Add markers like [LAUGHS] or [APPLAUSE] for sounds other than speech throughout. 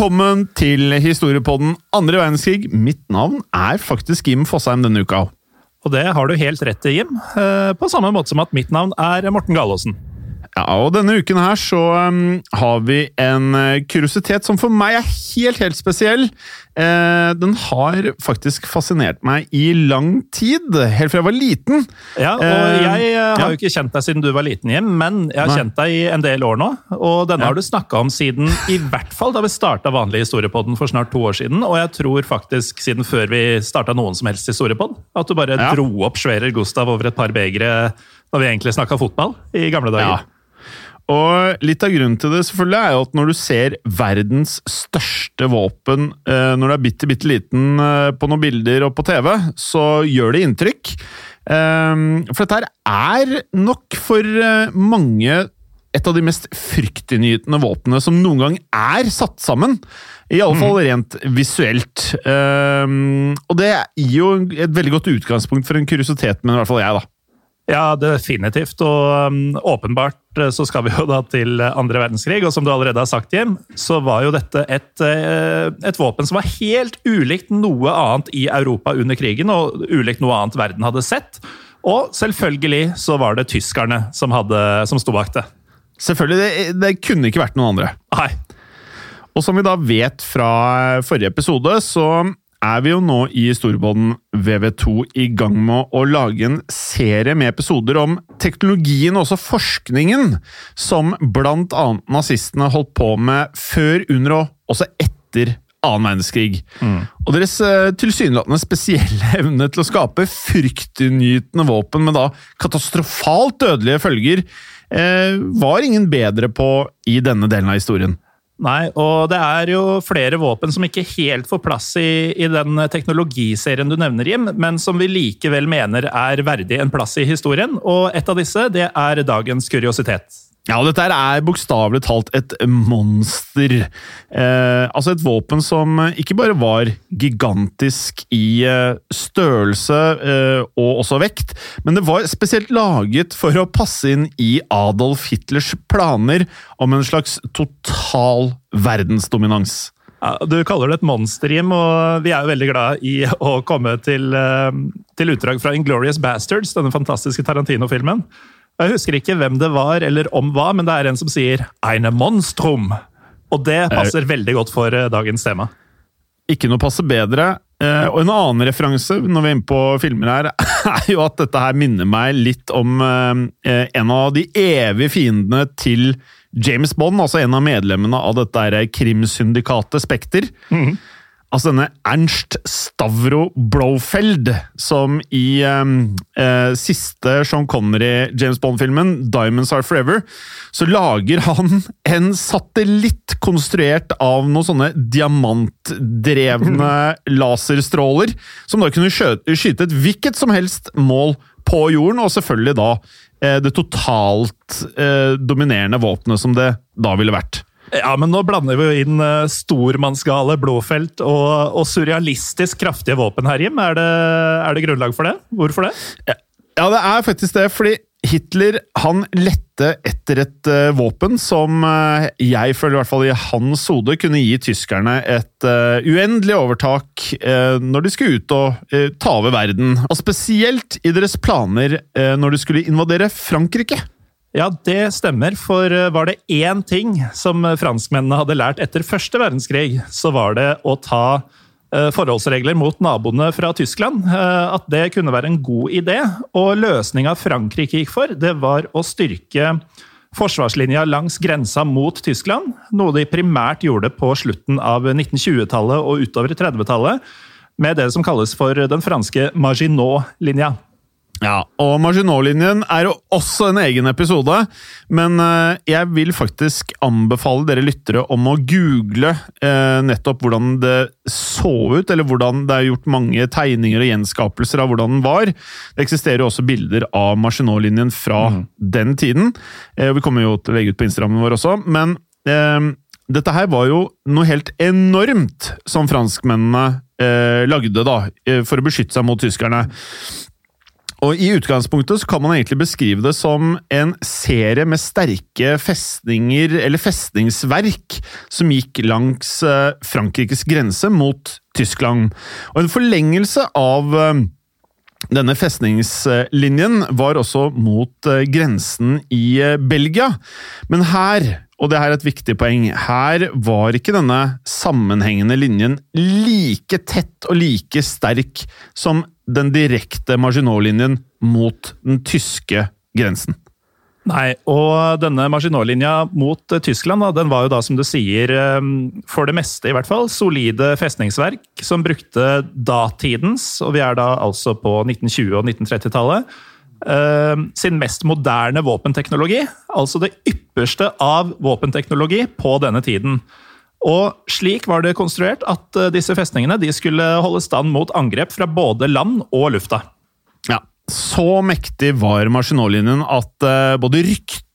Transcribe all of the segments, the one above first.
Velkommen til historiepodden andre verdenskrig. Mitt navn er faktisk Jim Fosheim denne uka. Og det har du helt rett i, Jim. Eh, På samme måte som at mitt navn er Morten Galaasen. Ja, og denne uken her så um, har vi en eh, kuriositet som for meg er helt, helt spesiell. Eh, den har faktisk fascinert meg i lang tid, helt fra jeg var liten. Ja, og Eh, jeg eh, har ja. jo ikke kjent deg siden du var liten, Jim, men jeg har Nei. kjent deg i en del år nå. Og denne Ja. har du snakka om siden i hvert fall da vi starta vanlig historiepodden for snart to år siden. Og jeg tror faktisk siden før vi starta noen som helst historiepodd. At du bare Ja. dro opp Schwerer Gustav over et par begre da vi egentlig snakka fotball i gamle dager. Og litt av grunnen til det selvfølgelig er jo at når du ser verdens største våpen eh, når du er bitte, bitte liten eh, på noen bilder og på TV, så gjør det inntrykk. Ehm, for dette her er nok for eh, mange et av de mest fryktinngytende våpnene som noen gang er satt sammen. I alle fall rent visuelt. Ehm, og det gir jo et veldig godt utgangspunkt for en kuriositet, men i hvert fall jeg, da. Ja, definitivt. Og um, åpenbart eh, så skal vi jo da til eh, andre verdenskrig. Og som du allerede har sagt, Jim, så var jo dette et, eh, et våpen som var helt ulikt noe annet i Europa under krigen, og ulikt noe annet verden hadde sett. Og selvfølgelig så var det tyskerne som, hadde, som sto bak det. Selvfølgelig, det, det kunne ikke vært noen andre. Nei. Og som vi da vet fra forrige episode, så er vi jo nå i Storbånden VV2 i gang med å lage en serie med episoder om teknologien og også forskningen som blant annet nazistene holdt på med før, under og også etter annen verdenskrig. Og deres eh, tilsynelatende spesielle [LAUGHS] evne til å skape fryktinngytende våpen med da katastrofalt dødelige følger, eh, var ingen bedre på i denne delen av historien. Nei, og det er jo flere våpen som ikke helt får plass i, i den teknologiserien du nevner, Jim, men som vi likevel mener er verdig en plass i historien. Og et av disse det er dagens kuriositet. Ja, dette er bokstavelig talt et monster. Eh, altså et våpen som ikke bare var gigantisk i eh, størrelse eh, og også vekt, men det var spesielt laget for å passe inn i Adolf Hitlers planer om en slags total verdensdominans. Ja, du kaller det et monster, Jim, og vi er jo veldig glad i å komme til, eh, til utdrag fra Inglorious Bastards, denne fantastiske Tarantino-filmen. Jeg husker ikke hvem det var, eller om hva, men det er en som sier 'eine monstrum'. Og det passer veldig godt for eh, dagens tema. Ikke noe passer bedre. Eh, og en annen referanse når vi er inne på filmer her, [LAUGHS] er jo at dette her minner meg litt om eh, en av de evige fiendene til James Bond, altså en av medlemmene av dette krimsyndikatet Spekter. Altså denne Ernst Stavro Blofeld, som i eh, eh, siste Sean Connery James Bond-filmen, 'Diamonds Are Forever', så lager han en satellitt konstruert av noen sånne diamantdrevne [LAUGHS] laserstråler, som da kunne skyte et hvilket som helst mål på jorden, og selvfølgelig da eh, det totalt eh, dominerende våpenet som det da ville vært. Ja, men nå blander vi jo inn eh, stormannsgale blåfelt og, og surrealistisk kraftige våpen her, Jim. Er det, er det grunnlag for det? Hvorfor det? Ja, det er faktisk det, fordi Hitler han lette etter et uh, våpen som uh, jeg føler i hvert fall i hans hode kunne gi tyskerne et uh, uendelig overtak når de skulle ut og ta over verden. Og spesielt i deres planer når de skulle invadere Frankrike. Ja, det stemmer. For eh, var det én ting som eh, franskmennene hadde lært etter første verdenskrig, så var det å ta eh, forholdsregler mot naboene fra Tyskland. At det kunne være en god idé. Og løsninga Frankrike gikk for, det var å styrke forsvarslinja langs grensa mot Tyskland. Noe de primært gjorde på slutten av 1920-tallet og utover 30-tallet. Med det som kalles for den franske Maginot-linja. Ja, og Maginot-linjen er jo også en egen episode, men eh, jeg vil faktisk anbefale dere lyttere om å google eh, nettopp hvordan det så ut, eller hvordan det er gjort mange tegninger og gjenskapelser av hvordan den var. Det eksisterer jo også bilder av Maginot-linjen fra den tiden. Eh, vi kommer jo til å legge ut på Instagrammen vår også, men eh, dette her var jo noe helt enormt som franskmennene eh, lagde da, for å beskytte seg mot tyskerne. Og I utgangspunktet så kan man egentlig beskrive det som en serie med sterke festninger, eller festningsverk, som gikk langs eh, Frankrikes grense mot Tyskland. Og en forlengelse av eh, denne festningslinjen var også mot eh, grensen i Belgia. Men her, og det her er et viktig poeng, her var ikke denne sammenhengende linjen like tett og like sterk som den direkte Maginot-linjen mot den tyske grensen. Nei, og denne Maginot-linja mot eh, Tyskland da, den var jo da, som du sier, eh, for det meste i hvert fall, solide festningsverk som brukte datidens, og vi er da altså på 1920- og 1930-tallet, eh, sin mest moderne våpenteknologi. Altså det ypperste av våpenteknologi på denne tiden. Og slik var det konstruert at eh, disse festningene skulle holde stand mot angrep fra både land og lufta. Ja, så mektig var Maginot-linjen at eh, både ryktet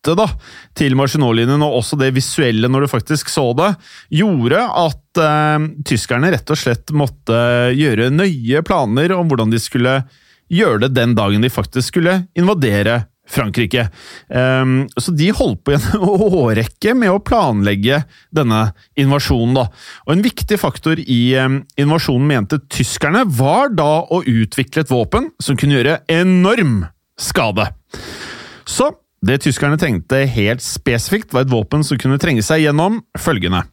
til Maginot-linjen og også det visuelle når du faktisk så det, gjorde at eh, tyskerne rett og slett måtte gjøre nøye planer om hvordan de skulle gjøre det den dagen de faktisk skulle invadere Frankrike. Um, så de holdt på i en [LAUGHS] årrekke med å planlegge denne invasjonen. Da. Og En viktig faktor i um, invasjonen mente tyskerne var da å utvikle et våpen som kunne gjøre enorm skade. Så det tyskerne tenkte helt spesifikt, var et våpen som kunne trenge seg gjennom følgende.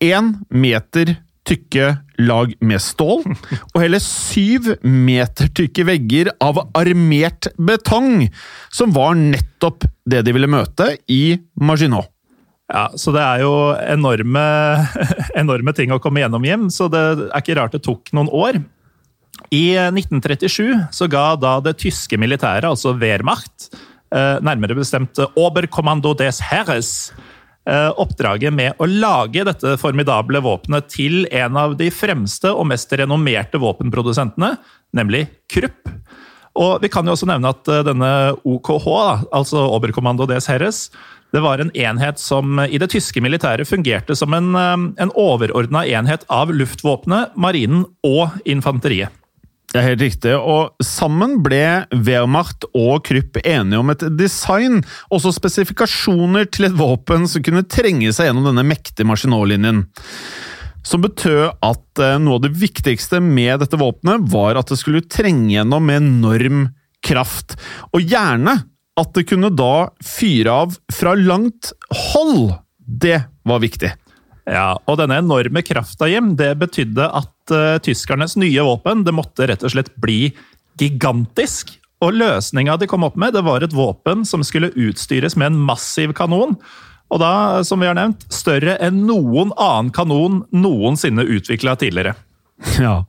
Én meter tykke lag med stål, og hele syv meter tykke vegger av armert betong, som var nettopp det de ville møte i Maginot. Ja, så det er jo enorme, [LAUGHS] enorme ting å komme gjennom hjem, så det er ikke rart det tok noen år. I 1937 så ga da det tyske militæret, altså Wehrmacht, eh, nærmere bestemt Oberkommando des Heeres, eh, oppdraget med å lage dette formidable våpenet til en av de fremste og mest renommerte våpenprodusentene, nemlig Krupp. Og Vi kan jo også nevne at eh, denne OKH, altså Oberkommando des Herres, det var en enhet som i det tyske militæret fungerte som en, eh, en overordna enhet av luftvåpenet, marinen og infanteriet. Det er helt riktig, og sammen ble Wehrmacht og Krupp enige om et design, også spesifikasjoner til et våpen som kunne trenge seg gjennom denne mektige Maginot-linjen. Som betød at eh, noe av det viktigste med dette våpenet var at det skulle trenge gjennom med enorm kraft, og gjerne at det kunne da fyre av fra langt hold. Det var viktig. Ja, og denne enorme krafta, Jim, det betydde at uh, tyskernes nye våpen det måtte rett og slett bli gigantisk. Og løsninga de kom opp med, det var et våpen som skulle utstyres med en massiv kanon. Og da, som vi har nevnt, større enn noen annen kanon noensinne utvikla tidligere. Ja,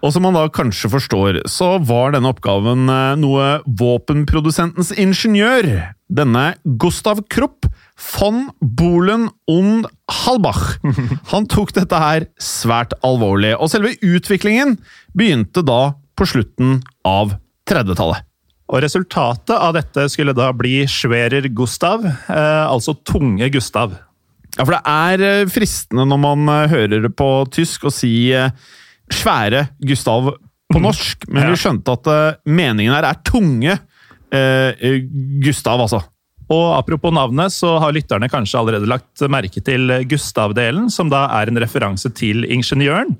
og som man da kanskje forstår, så var denne oppgaven eh, noe våpenprodusentens ingeniør, denne Gustav Krupp von Bohlen und Halbach, [LAUGHS] han tok dette her svært alvorlig, og selve utviklingen begynte da på slutten av 30-tallet. Og resultatet av dette skulle da bli Schwerer Gustav, eh, altså Tunge Gustav. Ja, for det er eh, fristende når man eh, hører det på tysk å si eh, svære Gustav på norsk, men vi skjønte at eh, meningen her er tunge eh, Gustav, altså. Og apropos navnet, så har lytterne kanskje allerede lagt merke til Gustav-delen, som da er en referanse til ingeniøren.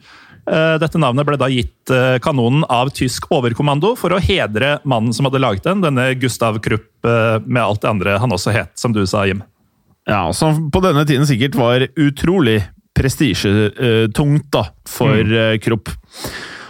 Eh, Dette navnet ble da gitt eh, kanonen av tysk overkommando for å hedre mannen som hadde laget den, denne Gustav Krupp, eh, med alt det andre han også het, som du sa, Jim. Ja, Som på denne tiden sikkert var utrolig prestisjetungt da, for mm. Krupp.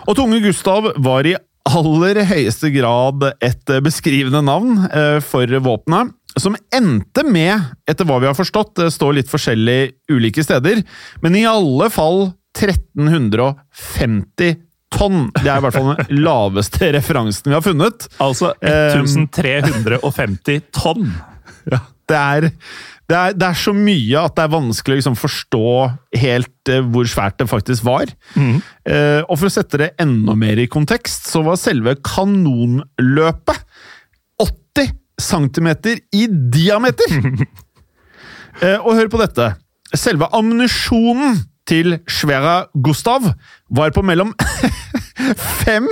Og Tunge Gustav var i aller høyeste grad et beskrivende navn for våpenet, som endte med, etter hva vi har forstått, det står litt forskjellig ulike steder, men i alle fall 1350 tonn. Det er i hvert fall den [LAUGHS] laveste referansen vi har funnet. Altså Eh, 1350 tonn! [LAUGHS] Det er, det, er, det er så mye at det er vanskelig å liksom forstå helt eh, hvor svært det faktisk var. Mm. og for å sette det enda mer i kontekst, så var selve kanonløpet 80 cm i diameter! [LAUGHS] eh, og hør på dette. Selve ammunisjonen til Svera Gustav var på mellom [LAUGHS] fem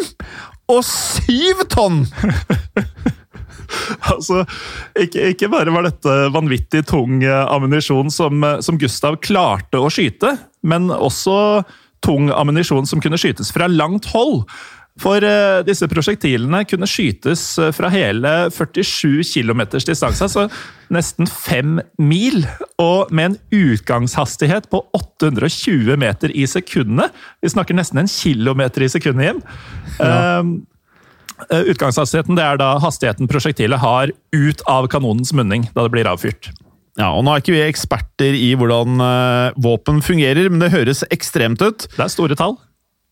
og syv tonn! [LAUGHS] Altså, ikke, ikke bare var dette vanvittig tung eh, ammunisjon som, eh, som Gustav klarte å skyte, men også tung ammunisjon som kunne skytes fra langt hold. For uh, disse prosjektilene kunne skytes eh, fra hele 47 km distanse, altså nesten fem mil, og med en utgangshastighet på 820 meter i sekundet. Vi snakker nesten en kilometer i sekundet, Jim. Ja. Uh, Utgangshastigheten det er da hastigheten prosjektilet har ut av kanonens munning da det blir avfyrt. Ja, og Nå er ikke vi eksperter i hvordan våpen fungerer, men det høres ekstremt ut. Det er store tall.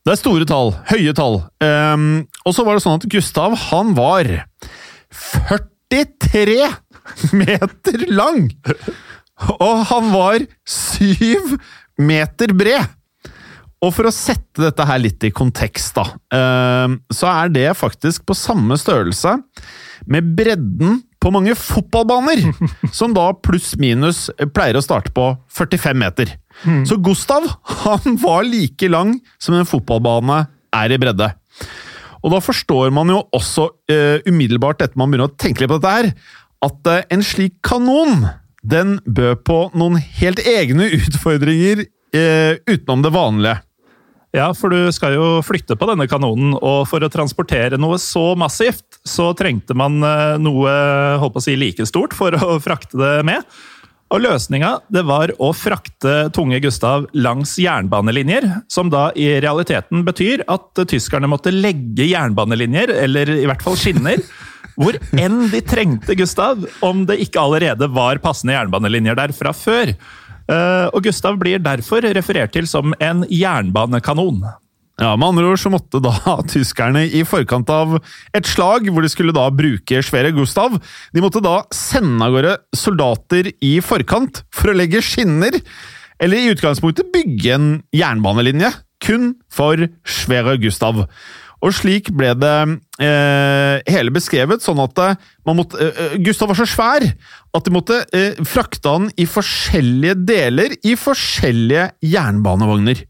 Det er store tall. Høye tall. Um, og så var det sånn at Gustav, han var 43 [LAUGHS] meter lang! Og han var 7 meter bred! Og for å sette dette her litt i kontekst, da, ehm, så er det faktisk på samme størrelse med bredden på mange fotballbaner, [LAUGHS] som da pluss-minus pleier å starte på 45 meter. Så Gustav han var like lang som en fotballbane er i bredde. Og da forstår man jo også uh, umiddelbart etter man begynner å tenke litt på dette her, at uh, en slik kanon den bød på noen helt egne [LAUGHS] utfordringer uh, utenom det vanlige. Ja, for du skal jo flytte på denne kanonen, og for å transportere noe så massivt, så trengte man noe holdt på å si, like stort for å frakte det med. Og løsninga det var å frakte tunge Gustav langs jernbanelinjer, som da i realiteten betyr at tyskerne måtte legge jernbanelinjer, eller i hvert fall skinner, hvor enn de trengte Gustav, om det ikke allerede var passende jernbanelinjer der fra før. Eh, Og Gustav blir derfor referert til som en jernbanekanon. Ja, Med andre ord så måtte da [LAUGHS] tyskerne i forkant av et slag, hvor de skulle da bruke svære Gustav, de måtte da sende av gårde soldater i forkant for å legge skinner, eller i utgangspunktet bygge en jernbanelinje, kun for svære Gustav. Og slik ble det eh, hele beskrevet, sånn at eh, måtte, eh, Gustav var så svær at de måtte eh, frakte han i forskjellige deler i forskjellige jernbanevogner.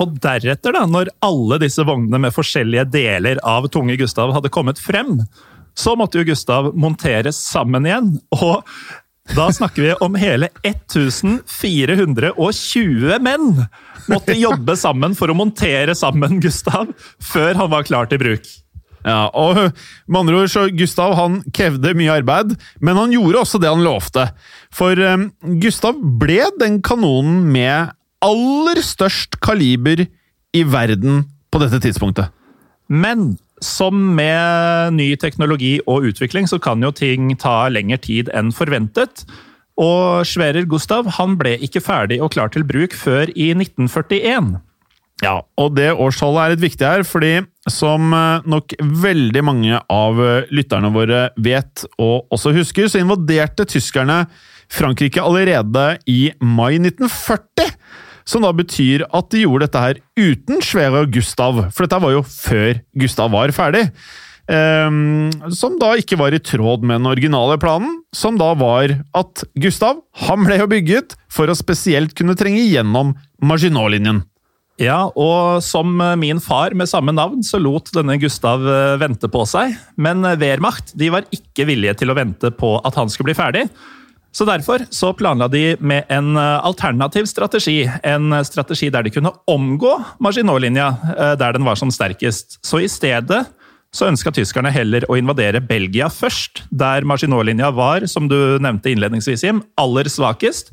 Og deretter, da, når alle disse vognene med forskjellige deler av tunge Gustav hadde kommet frem, så måtte jo Gustav monteres sammen igjen. Og da snakker vi om hele 1420 menn måtte jobbe sammen for å montere sammen Gustav før han var klar til bruk. Ja, og med andre ord så Gustav han krevde mye arbeid, men han gjorde også det han lovte. For um, Gustav ble den kanonen med aller størst kaliber i verden på dette tidspunktet. Men som med ny teknologi og utvikling, så kan jo ting ta lengre tid enn forventet. Og Schwerer Gustav han ble ikke ferdig og klar til bruk før i 1941. Ja, og det årstallet er litt viktig her, fordi som eh, nok veldig mange av eh, lytterne våre vet og også husker, så invaderte tyskerne Frankrike allerede i mai 1940. Som da betyr at de gjorde dette her uten Sverre og Gustav, for dette var jo før Gustav var ferdig. Um, som da ikke var i tråd med den originale planen, som da var at Gustav han ble jo bygget for å spesielt kunne trenge gjennom Maginot-linjen. Ja, og som min far med samme navn, så lot denne Gustav eh, vente på seg. Men Wehrmacht de var ikke villige til å vente på at han skulle bli ferdig. Så derfor så planla de med en eh, alternativ strategi. En strategi der de kunne omgå Maginot-linja eh, der den var som sterkest. Så i stedet så ønska tyskerne heller å invadere Belgia først, der Maginot-linja var, som du nevnte innledningsvis, Jim, aller svakest.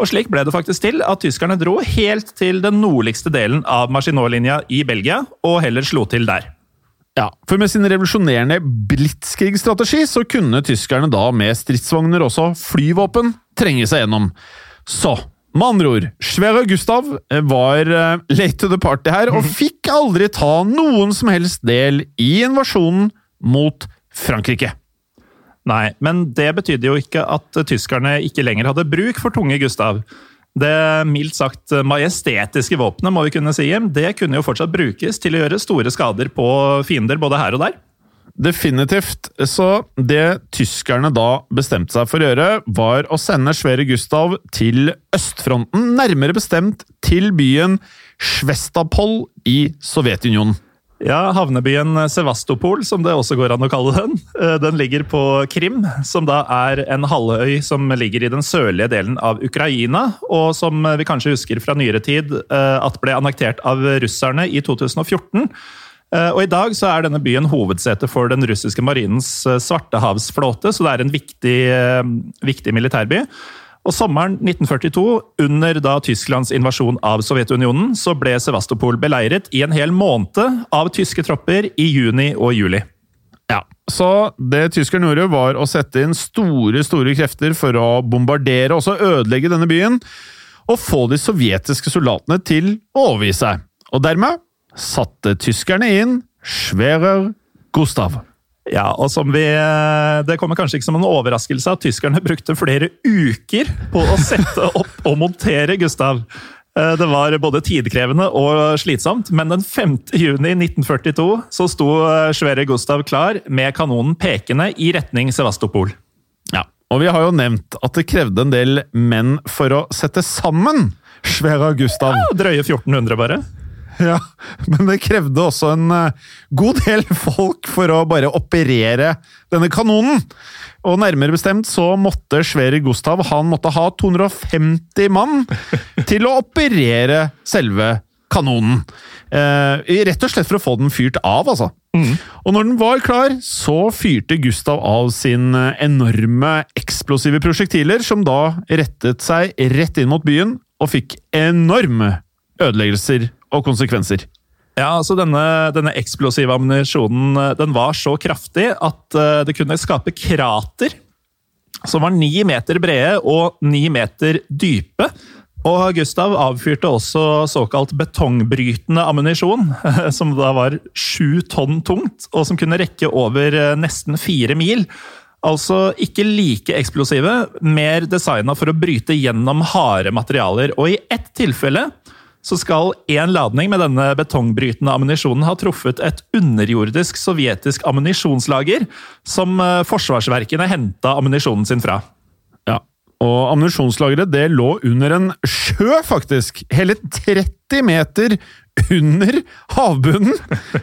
Og slik ble det faktisk til at tyskerne dro helt til den nordligste delen av Maginot-linja i Belgia, og heller slo til der. Ja, for med sin revolusjonerende blitzkrigsstrategi så kunne tyskerne da med stridsvogner også flyvåpen trenge seg gjennom. Så med andre ord, Sverre Gustav eh, var eh, late to the party her, og [LAUGHS] fikk aldri ta noen som helst del i invasjonen mot Frankrike. Nei, men det betydde jo ikke at tyskerne ikke lenger hadde bruk for tunge Gustav. Det mildt sagt majestetiske våpenet må vi kunne si, det kunne jo fortsatt brukes til å gjøre store skader på fiender både her og der. Definitivt. Så det tyskerne da bestemte seg for å gjøre, var å sende Svere Gustav til østfronten, nærmere bestemt til byen Svestapol i Sovjetunionen. Ja, havnebyen Sevastopol, som det også går an å kalle den. Eh, Den ligger på Krim, som da er en halvøy som ligger i den sørlige delen av Ukraina, og som vi kanskje husker fra nyere tid eh, at ble annektert av russerne i 2014. Eh, Og I dag så er denne byen hovedsete for den russiske marinens eh, svartehavsflåte, så det er en viktig, viktig militærby. Og Sommeren 1942, under da Tysklands invasjon av Sovjetunionen, så ble Sevastopol beleiret i en hel måned av tyske tropper i juni og juli. Ja, Så det tyskerne gjorde, var å sette inn store store krefter for å bombardere og ødelegge denne byen, og få de sovjetiske soldatene til å overgi seg. Og dermed satte tyskerne inn Schwerer Gustav. Ja, og som vi, eh, Det kommer kanskje ikke som en overraskelse at tyskerne brukte flere uker på å sette opp og montere Gustav. Eh, Det var både tidkrevende og slitsomt, men den 5. juni 1942 så sto eh, Sverre Gustav klar med kanonen pekende i retning Sevastopol. Ja, og vi har jo nevnt at det krevde en del menn for å sette sammen Sverre Gustav. Ja, Drøye 1400, bare. [LAUGHS] Ja, men det krevde også en eh, god del folk for å bare operere denne kanonen. Og nærmere bestemt så måtte Sverre Gustav han måtte ha 250 mann [LAUGHS] til å operere selve kanonen. Eh, rett og slett for å få den fyrt av, altså. Og når den var klar, så fyrte Gustav av sin eh, enorme eksplosive prosjektiler, som da rettet seg rett inn mot byen og fikk enorme ødeleggelser og konsekvenser. Ja, altså denne, denne eksplosive ammunisjonen eh, den var så kraftig at eh, det kunne skape krater som var ni meter brede og ni meter dype. Og Gustav avfyrte også såkalt betongbrytende ammunisjon, [LAUGHS] som da var sju tonn tungt, og som kunne rekke over eh, nesten fire mil. Altså ikke like eksplosive, mer designa for å bryte gjennom harde materialer. Og i ett tilfelle så skal én ladning med denne betongbrytende ammunisjonen ha truffet et underjordisk sovjetisk ammunisjonslager, som eh, forsvarsverkene henta ammunisjonen sin fra. Ja, og ammunisjonslageret det lå under en sjø, faktisk! Hele 30 meter under havbunnen!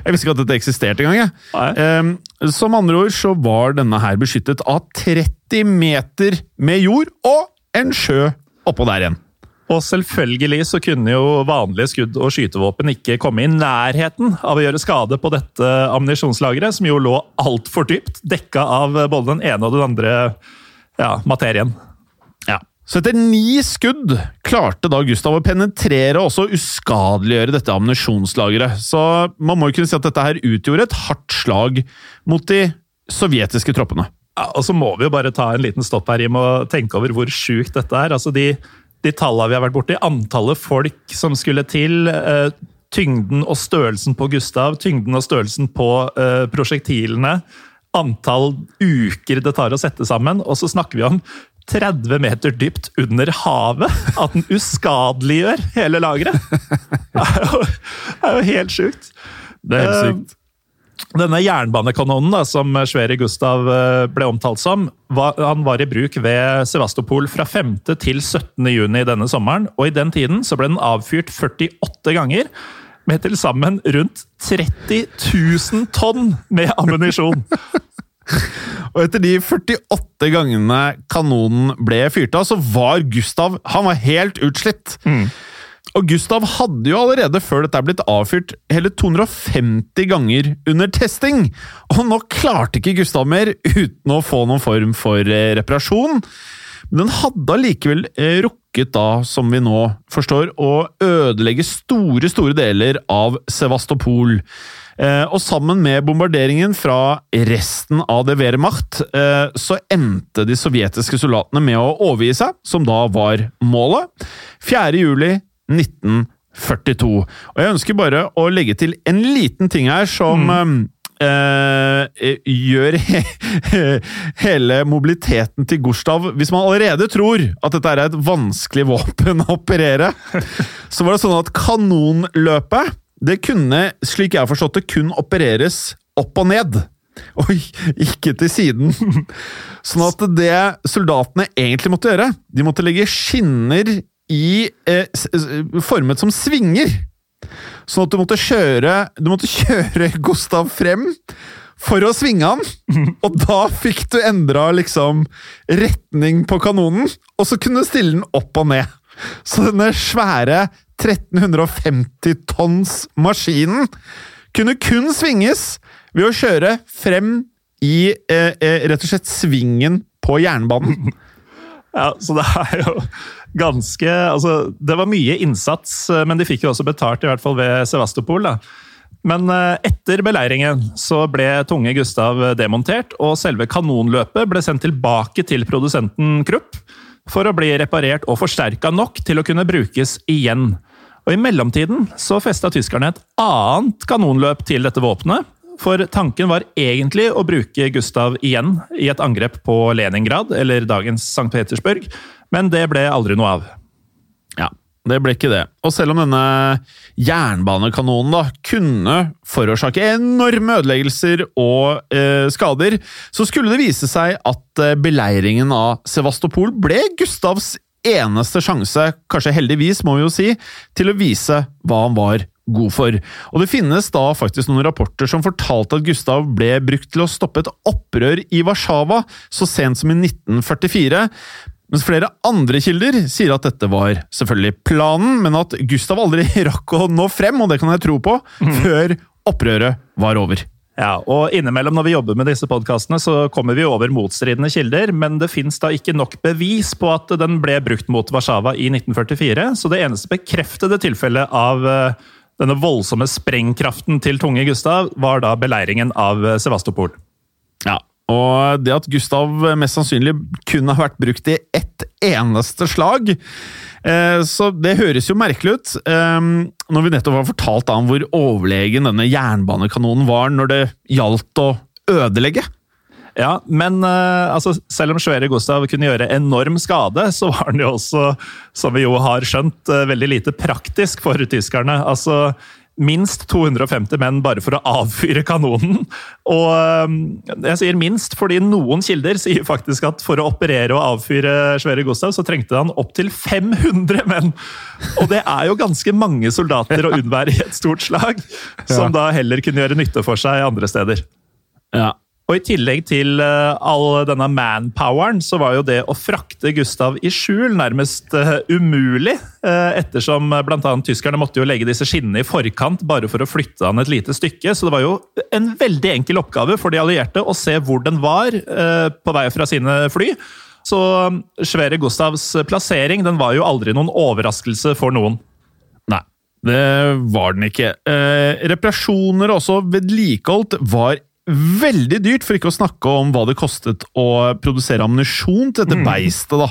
Jeg visste ikke at dette eksisterte engang. jeg. Ehm, som andre ord så var denne her beskyttet av 30 meter med jord og en sjø oppå der igjen. Og selvfølgelig så kunne jo vanlige skudd og skytevåpen ikke komme i nærheten av å gjøre skade på dette ammunisjonslageret, som jo lå altfor dypt, dekka av både den ene og den andre ja, materien. Ja. Så etter ni skudd klarte da Gustav å penetrere og også uskadeliggjøre dette ammunisjonslageret. Så man må jo kunne si at dette her utgjorde et hardt slag mot de sovjetiske troppene. Ja, og så må vi jo bare ta en liten stopp her, Jim, og tenke over hvor sjukt dette er. Altså de, de tallene vi har vært borti, antallet folk som skulle til, eh, tyngden og størrelsen på Gustav, tyngden og størrelsen på eh, prosjektilene, antall uker det tar å sette sammen, og så snakker vi om 30 meter dypt under havet! At den uskadeliggjør hele lageret! [LAUGHS] Det er jo, helt sjukt. Det er helt Eh, sykt. Denne jernbanekanonen da, som Sverre Gustav eh, ble omtalt som, var, han var i bruk ved Sevastopol fra 5. til 17. juni denne sommeren. og I den tiden så ble den avfyrt 48 ganger, med til sammen rundt 30 000 tonn med ammunisjon. [LAUGHS] Og etter de 48 gangene kanonen ble fyrt av, så var Gustav han var helt utslitt. Og Gustav hadde jo allerede før dette blitt avfyrt hele 250 ganger under testing. Og nå klarte ikke Gustav mer uten å få noen form for eh, reparasjon. Men den hadde allikevel eh, rukket da, som vi nå forstår, å ødelegge store, store deler av Sevastopol. Eh, og sammen med bombarderingen fra resten av det Wehrmacht, eh, så endte de sovjetiske soldatene med å overgi seg, som da var målet. 4. juli 1942. Og jeg ønsker bare å legge til en liten ting her som eh, gjør he hele mobiliteten til Gustav Hvis man allerede tror at dette er et vanskelig våpen å operere, [LAUGHS] så var det sånn at kanonløpet det kunne, slik jeg har forstått det, kun opereres opp og ned. Og ikke til siden. [LAUGHS] Sånn at det soldatene egentlig måtte gjøre, de måtte legge skinner i eh, formet som svinger. Sånn at du måtte kjøre Du måtte [LAUGHS] kjøre Gustav frem for å svinge han, [LAUGHS] og da fikk du endra liksom retning på kanonen, og så kunne du stille den opp og ned. Så denne svære 1350 tonns maskinen kunne kun svinges ved å kjøre frem i eh, eh, rett og slett svingen på jernbanen. [LAUGHS] Ja, så det er jo ganske Altså, det var mye innsats, men de fikk jo også betalt, i hvert fall ved Sevastopol. da. Men eh, etter beleiringen så ble Tunge Gustav demontert, og selve kanonløpet ble sendt tilbake til produsenten Krupp for å bli reparert og forsterka nok til å kunne brukes igjen. Og I mellomtiden så festa tyskerne et annet kanonløp til dette våpenet. For tanken var egentlig å bruke Gustav igjen i et angrep på Leningrad, eller dagens St. Petersburg, men det ble aldri noe av. Ja, det ble ikke det. Og selv om denne jernbanekanonen da kunne forårsake enorme ødeleggelser og eh, skader, så skulle det vise seg at eh, beleiringen av Sevastopol ble Gustavs eneste sjanse, kanskje heldigvis må vi jo si, til å vise hva han var god for. Og det finnes da faktisk noen rapporter som fortalte at Gustav ble brukt til å stoppe et opprør i Warszawa så sent som i 1944. Mens flere andre kilder sier at dette var selvfølgelig planen, men at Gustav aldri [LAUGHS] rakk å nå frem, og det kan jeg tro på, før opprøret var over. Ja, og Innimellom når vi jobber med disse podkastene, så kommer vi over motstridende kilder, men det fins da ikke nok bevis på at den ble brukt mot Warszawa i 1944, så det eneste bekreftede tilfellet av eh, denne voldsomme sprengkraften til tunge Gustav var da beleiringen av eh, Sevastopol. Ja, og det at Gustav mest sannsynlig kun har vært brukt i ett eneste slag, eh, så det høres jo merkelig ut. eh, Når vi nettopp har fortalt om hvor overlegen denne jernbanekanonen var når det gjaldt å ødelegge. Ja, men uh, altså, selv om Sverre Gustav kunne gjøre enorm skade, så var han jo også, som vi jo har skjønt, uh, veldig lite praktisk for tyskerne. Altså, minst 250 menn bare for å avfyre kanonen. Og eh, jeg sier minst fordi noen kilder sier faktisk at for å operere og avfyre Sverre Gustav, så trengte han opptil 500 menn! Og det er jo ganske mange soldater å unnvære i et stort slag, som da heller kunne gjøre nytte for seg andre steder. Ja, Og i tillegg til eh, all denne manpoweren, så var jo det å frakte Gustav i skjul nærmest eh, umulig. eh, ettersom bl.a. tyskerne måtte jo legge disse skinnene i forkant bare for å flytte han et lite stykke. Så det var jo en veldig enkel oppgave for de allierte å se hvor den var på vei fra sine fly. Så Sverre Gustavs plassering den var jo aldri noen overraskelse for noen. Nei, det var den ikke. Eh, reparasjoner og også vedlikeholdt var veldig dyrt, for ikke å snakke om hva det kostet å produsere ammunisjon til dette beistet. da.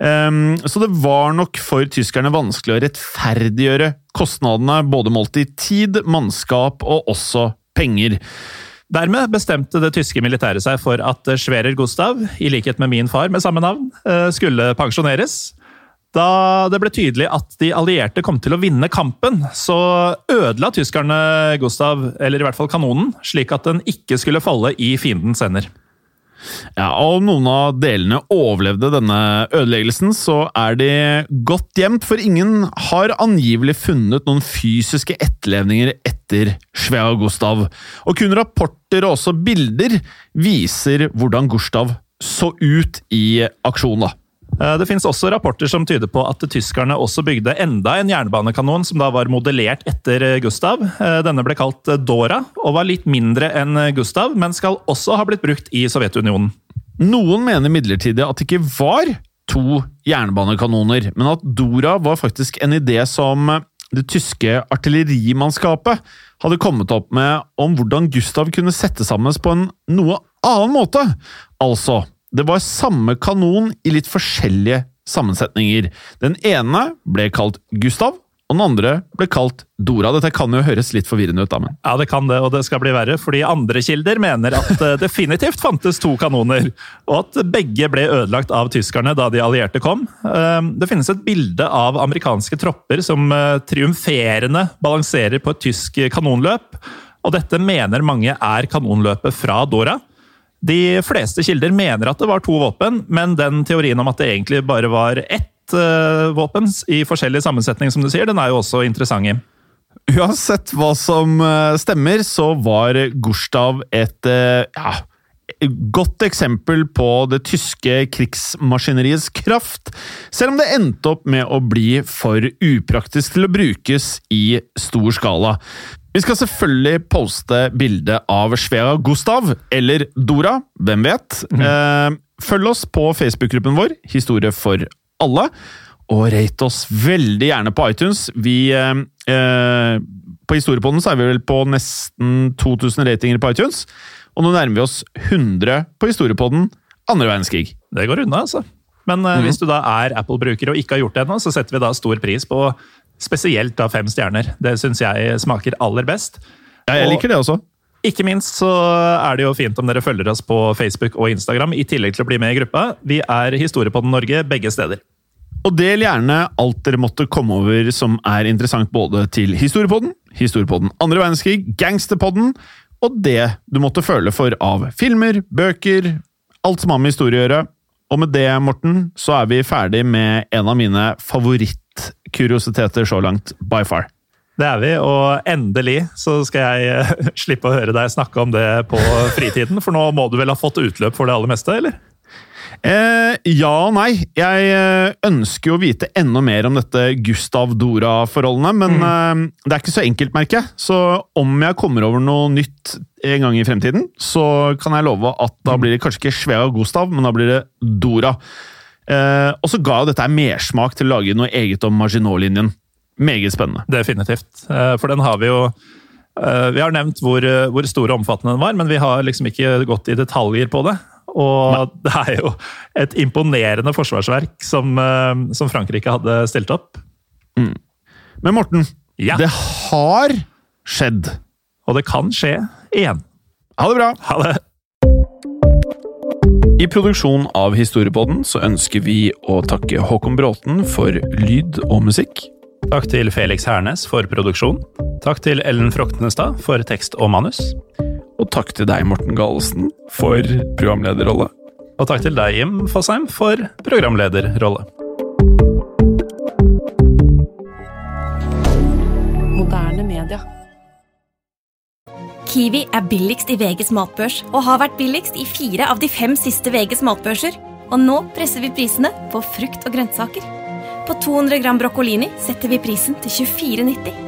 Ehm, så det var nok for tyskerne vanskelig å rettferdiggjøre kostnadene, både målt i tid, mannskap og også penger. Dermed bestemte det tyske militæret seg for at Schwerer Gustav, i likhet med min far med samme navn, eh, skulle pensjoneres. Da det ble tydelig at de allierte kom til å vinne kampen, så ødela tyskerne Gustav, eller i hvert fall kanonen, slik at den ikke skulle falle i fiendens hender. Ja, og om noen av delene overlevde denne ødeleggelsen, så er de godt gjemt, for ingen har angivelig funnet noen fysiske etterlevninger etter Svea Gustav. Og kun rapporter og også bilder viser hvordan Gustav så ut i aksjon. da. Eh, Det finnes også rapporter som tyder på at tyskerne også bygde enda en jernbanekanon som da var modellert etter eh, Gustav. Eh, Denne ble kalt Dora, og var litt mindre enn Gustav, men skal også ha blitt brukt i Sovjetunionen. Noen mener midlertidig at det ikke var to jernbanekanoner, men at Dora var faktisk en idé som det tyske artillerimannskapet hadde kommet opp med om hvordan Gustav kunne sette sammen på en noe annen måte. Altså, det var samme kanon i litt forskjellige sammensetninger. Den ene ble kalt Gustav, og den andre ble kalt Dora. Dette kan jo høres litt forvirrende ut, da, men Ja, det kan det, og det skal bli verre, fordi andre kilder mener at det [LAUGHS] definitivt fantes to kanoner, og at begge ble ødelagt av tyskerne da de allierte kom. Eh, Det finnes et bilde av amerikanske tropper som eh, triumferende balanserer på et tysk kanonløp, og dette mener mange er kanonløpet fra Dora. De fleste kilder mener at det var to våpen, men den teorien om at det egentlig bare var ett eh, våpen i forskjellig sammensetning, som du sier, den er jo også interessant. Uansett hva som eh, stemmer, så var Gustav et eh, ja, godt eksempel på det tyske krigsmaskineriets kraft, selv om det endte opp med å bli for upraktisk til å brukes i stor skala. Vi skal selvfølgelig poste bilde av Svea Gustav, eller Dora, hvem vet. Eh, Følg oss på Facebook-gruppen vår, Historie for alle. Og rate oss veldig gjerne på iTunes. Vi eh, eh, På Historiepodden så er vi vel på nesten 2000 ratinger på iTunes. Og nå nærmer vi oss 100 på Historiepodden andre verdenskrig. Det går unna, altså. Men mm. hvis du da er Apple-bruker og ikke har gjort det ennå, så setter vi da stor pris på spesielt da fem stjerner. Det syns jeg smaker aller best. Ja, jeg liker det også. Ikke minst så er det jo fint om dere følger oss på Facebook og Instagram, i tillegg til å bli med i gruppa. Vi er Historiepodden Norge begge steder. Og del gjerne alt dere måtte komme over som er interessant både til Historiepodden, Historiepodden andre verdenskrig, Gangsterpodden og det du måtte føle for av filmer, bøker, alt som har med historie å gjøre. Og med det, Morten, så er vi ferdig med en av mine favorittkuriositeter så langt, by far. Det er vi, og endelig så skal jeg eh, [LAUGHS] slippe å høre deg snakke om det på fritiden, for nå må du vel ha fått utløp for det aller meste, eller? Eh, ja og nei. Jeg eh, ønsker jo å vite enda mer om dette Gustav-Dora-forholdene, men eh, det er ikke så enkelt, merker jeg. Så om jeg kommer over noe nytt en gang i fremtiden, så kan jeg love at da blir det kanskje ikke Svea og Gustav, men da blir det Dora. Eh, og så ga jo dette mersmak til å lage noe eget om Maginot-linjen. Meget spennende. Definitivt. Eh, For den har vi jo eh, Vi har nevnt hvor, hvor stor og omfattende den var, men vi har liksom ikke gått i detaljer på det. Og det er jo et imponerende forsvarsverk som, eh, som Frankrike hadde stilt opp. Men Morten, Ja. det har skjedd. Og det kan skje igjen. Ha det bra! Ha det! I produksjonen av Historiepodden så ønsker vi å takke Håkon Bråten for lyd og musikk. Takk til Felix Hernes for produksjon. Takk til Ellen Froktenestad for tekst og manus. Og takk til deg, Morten Galesen, for programlederrolle. Og takk til deg, Jim Fosheim, for programlederrolle. Moderne media. Kiwi er billigst i VGs matbørs og har vært billigst i fire av de fem siste VGs matbørser. Og nå presser vi prisene på frukt og grønnsaker. På 200 gram broccolini setter vi prisen til 24,90.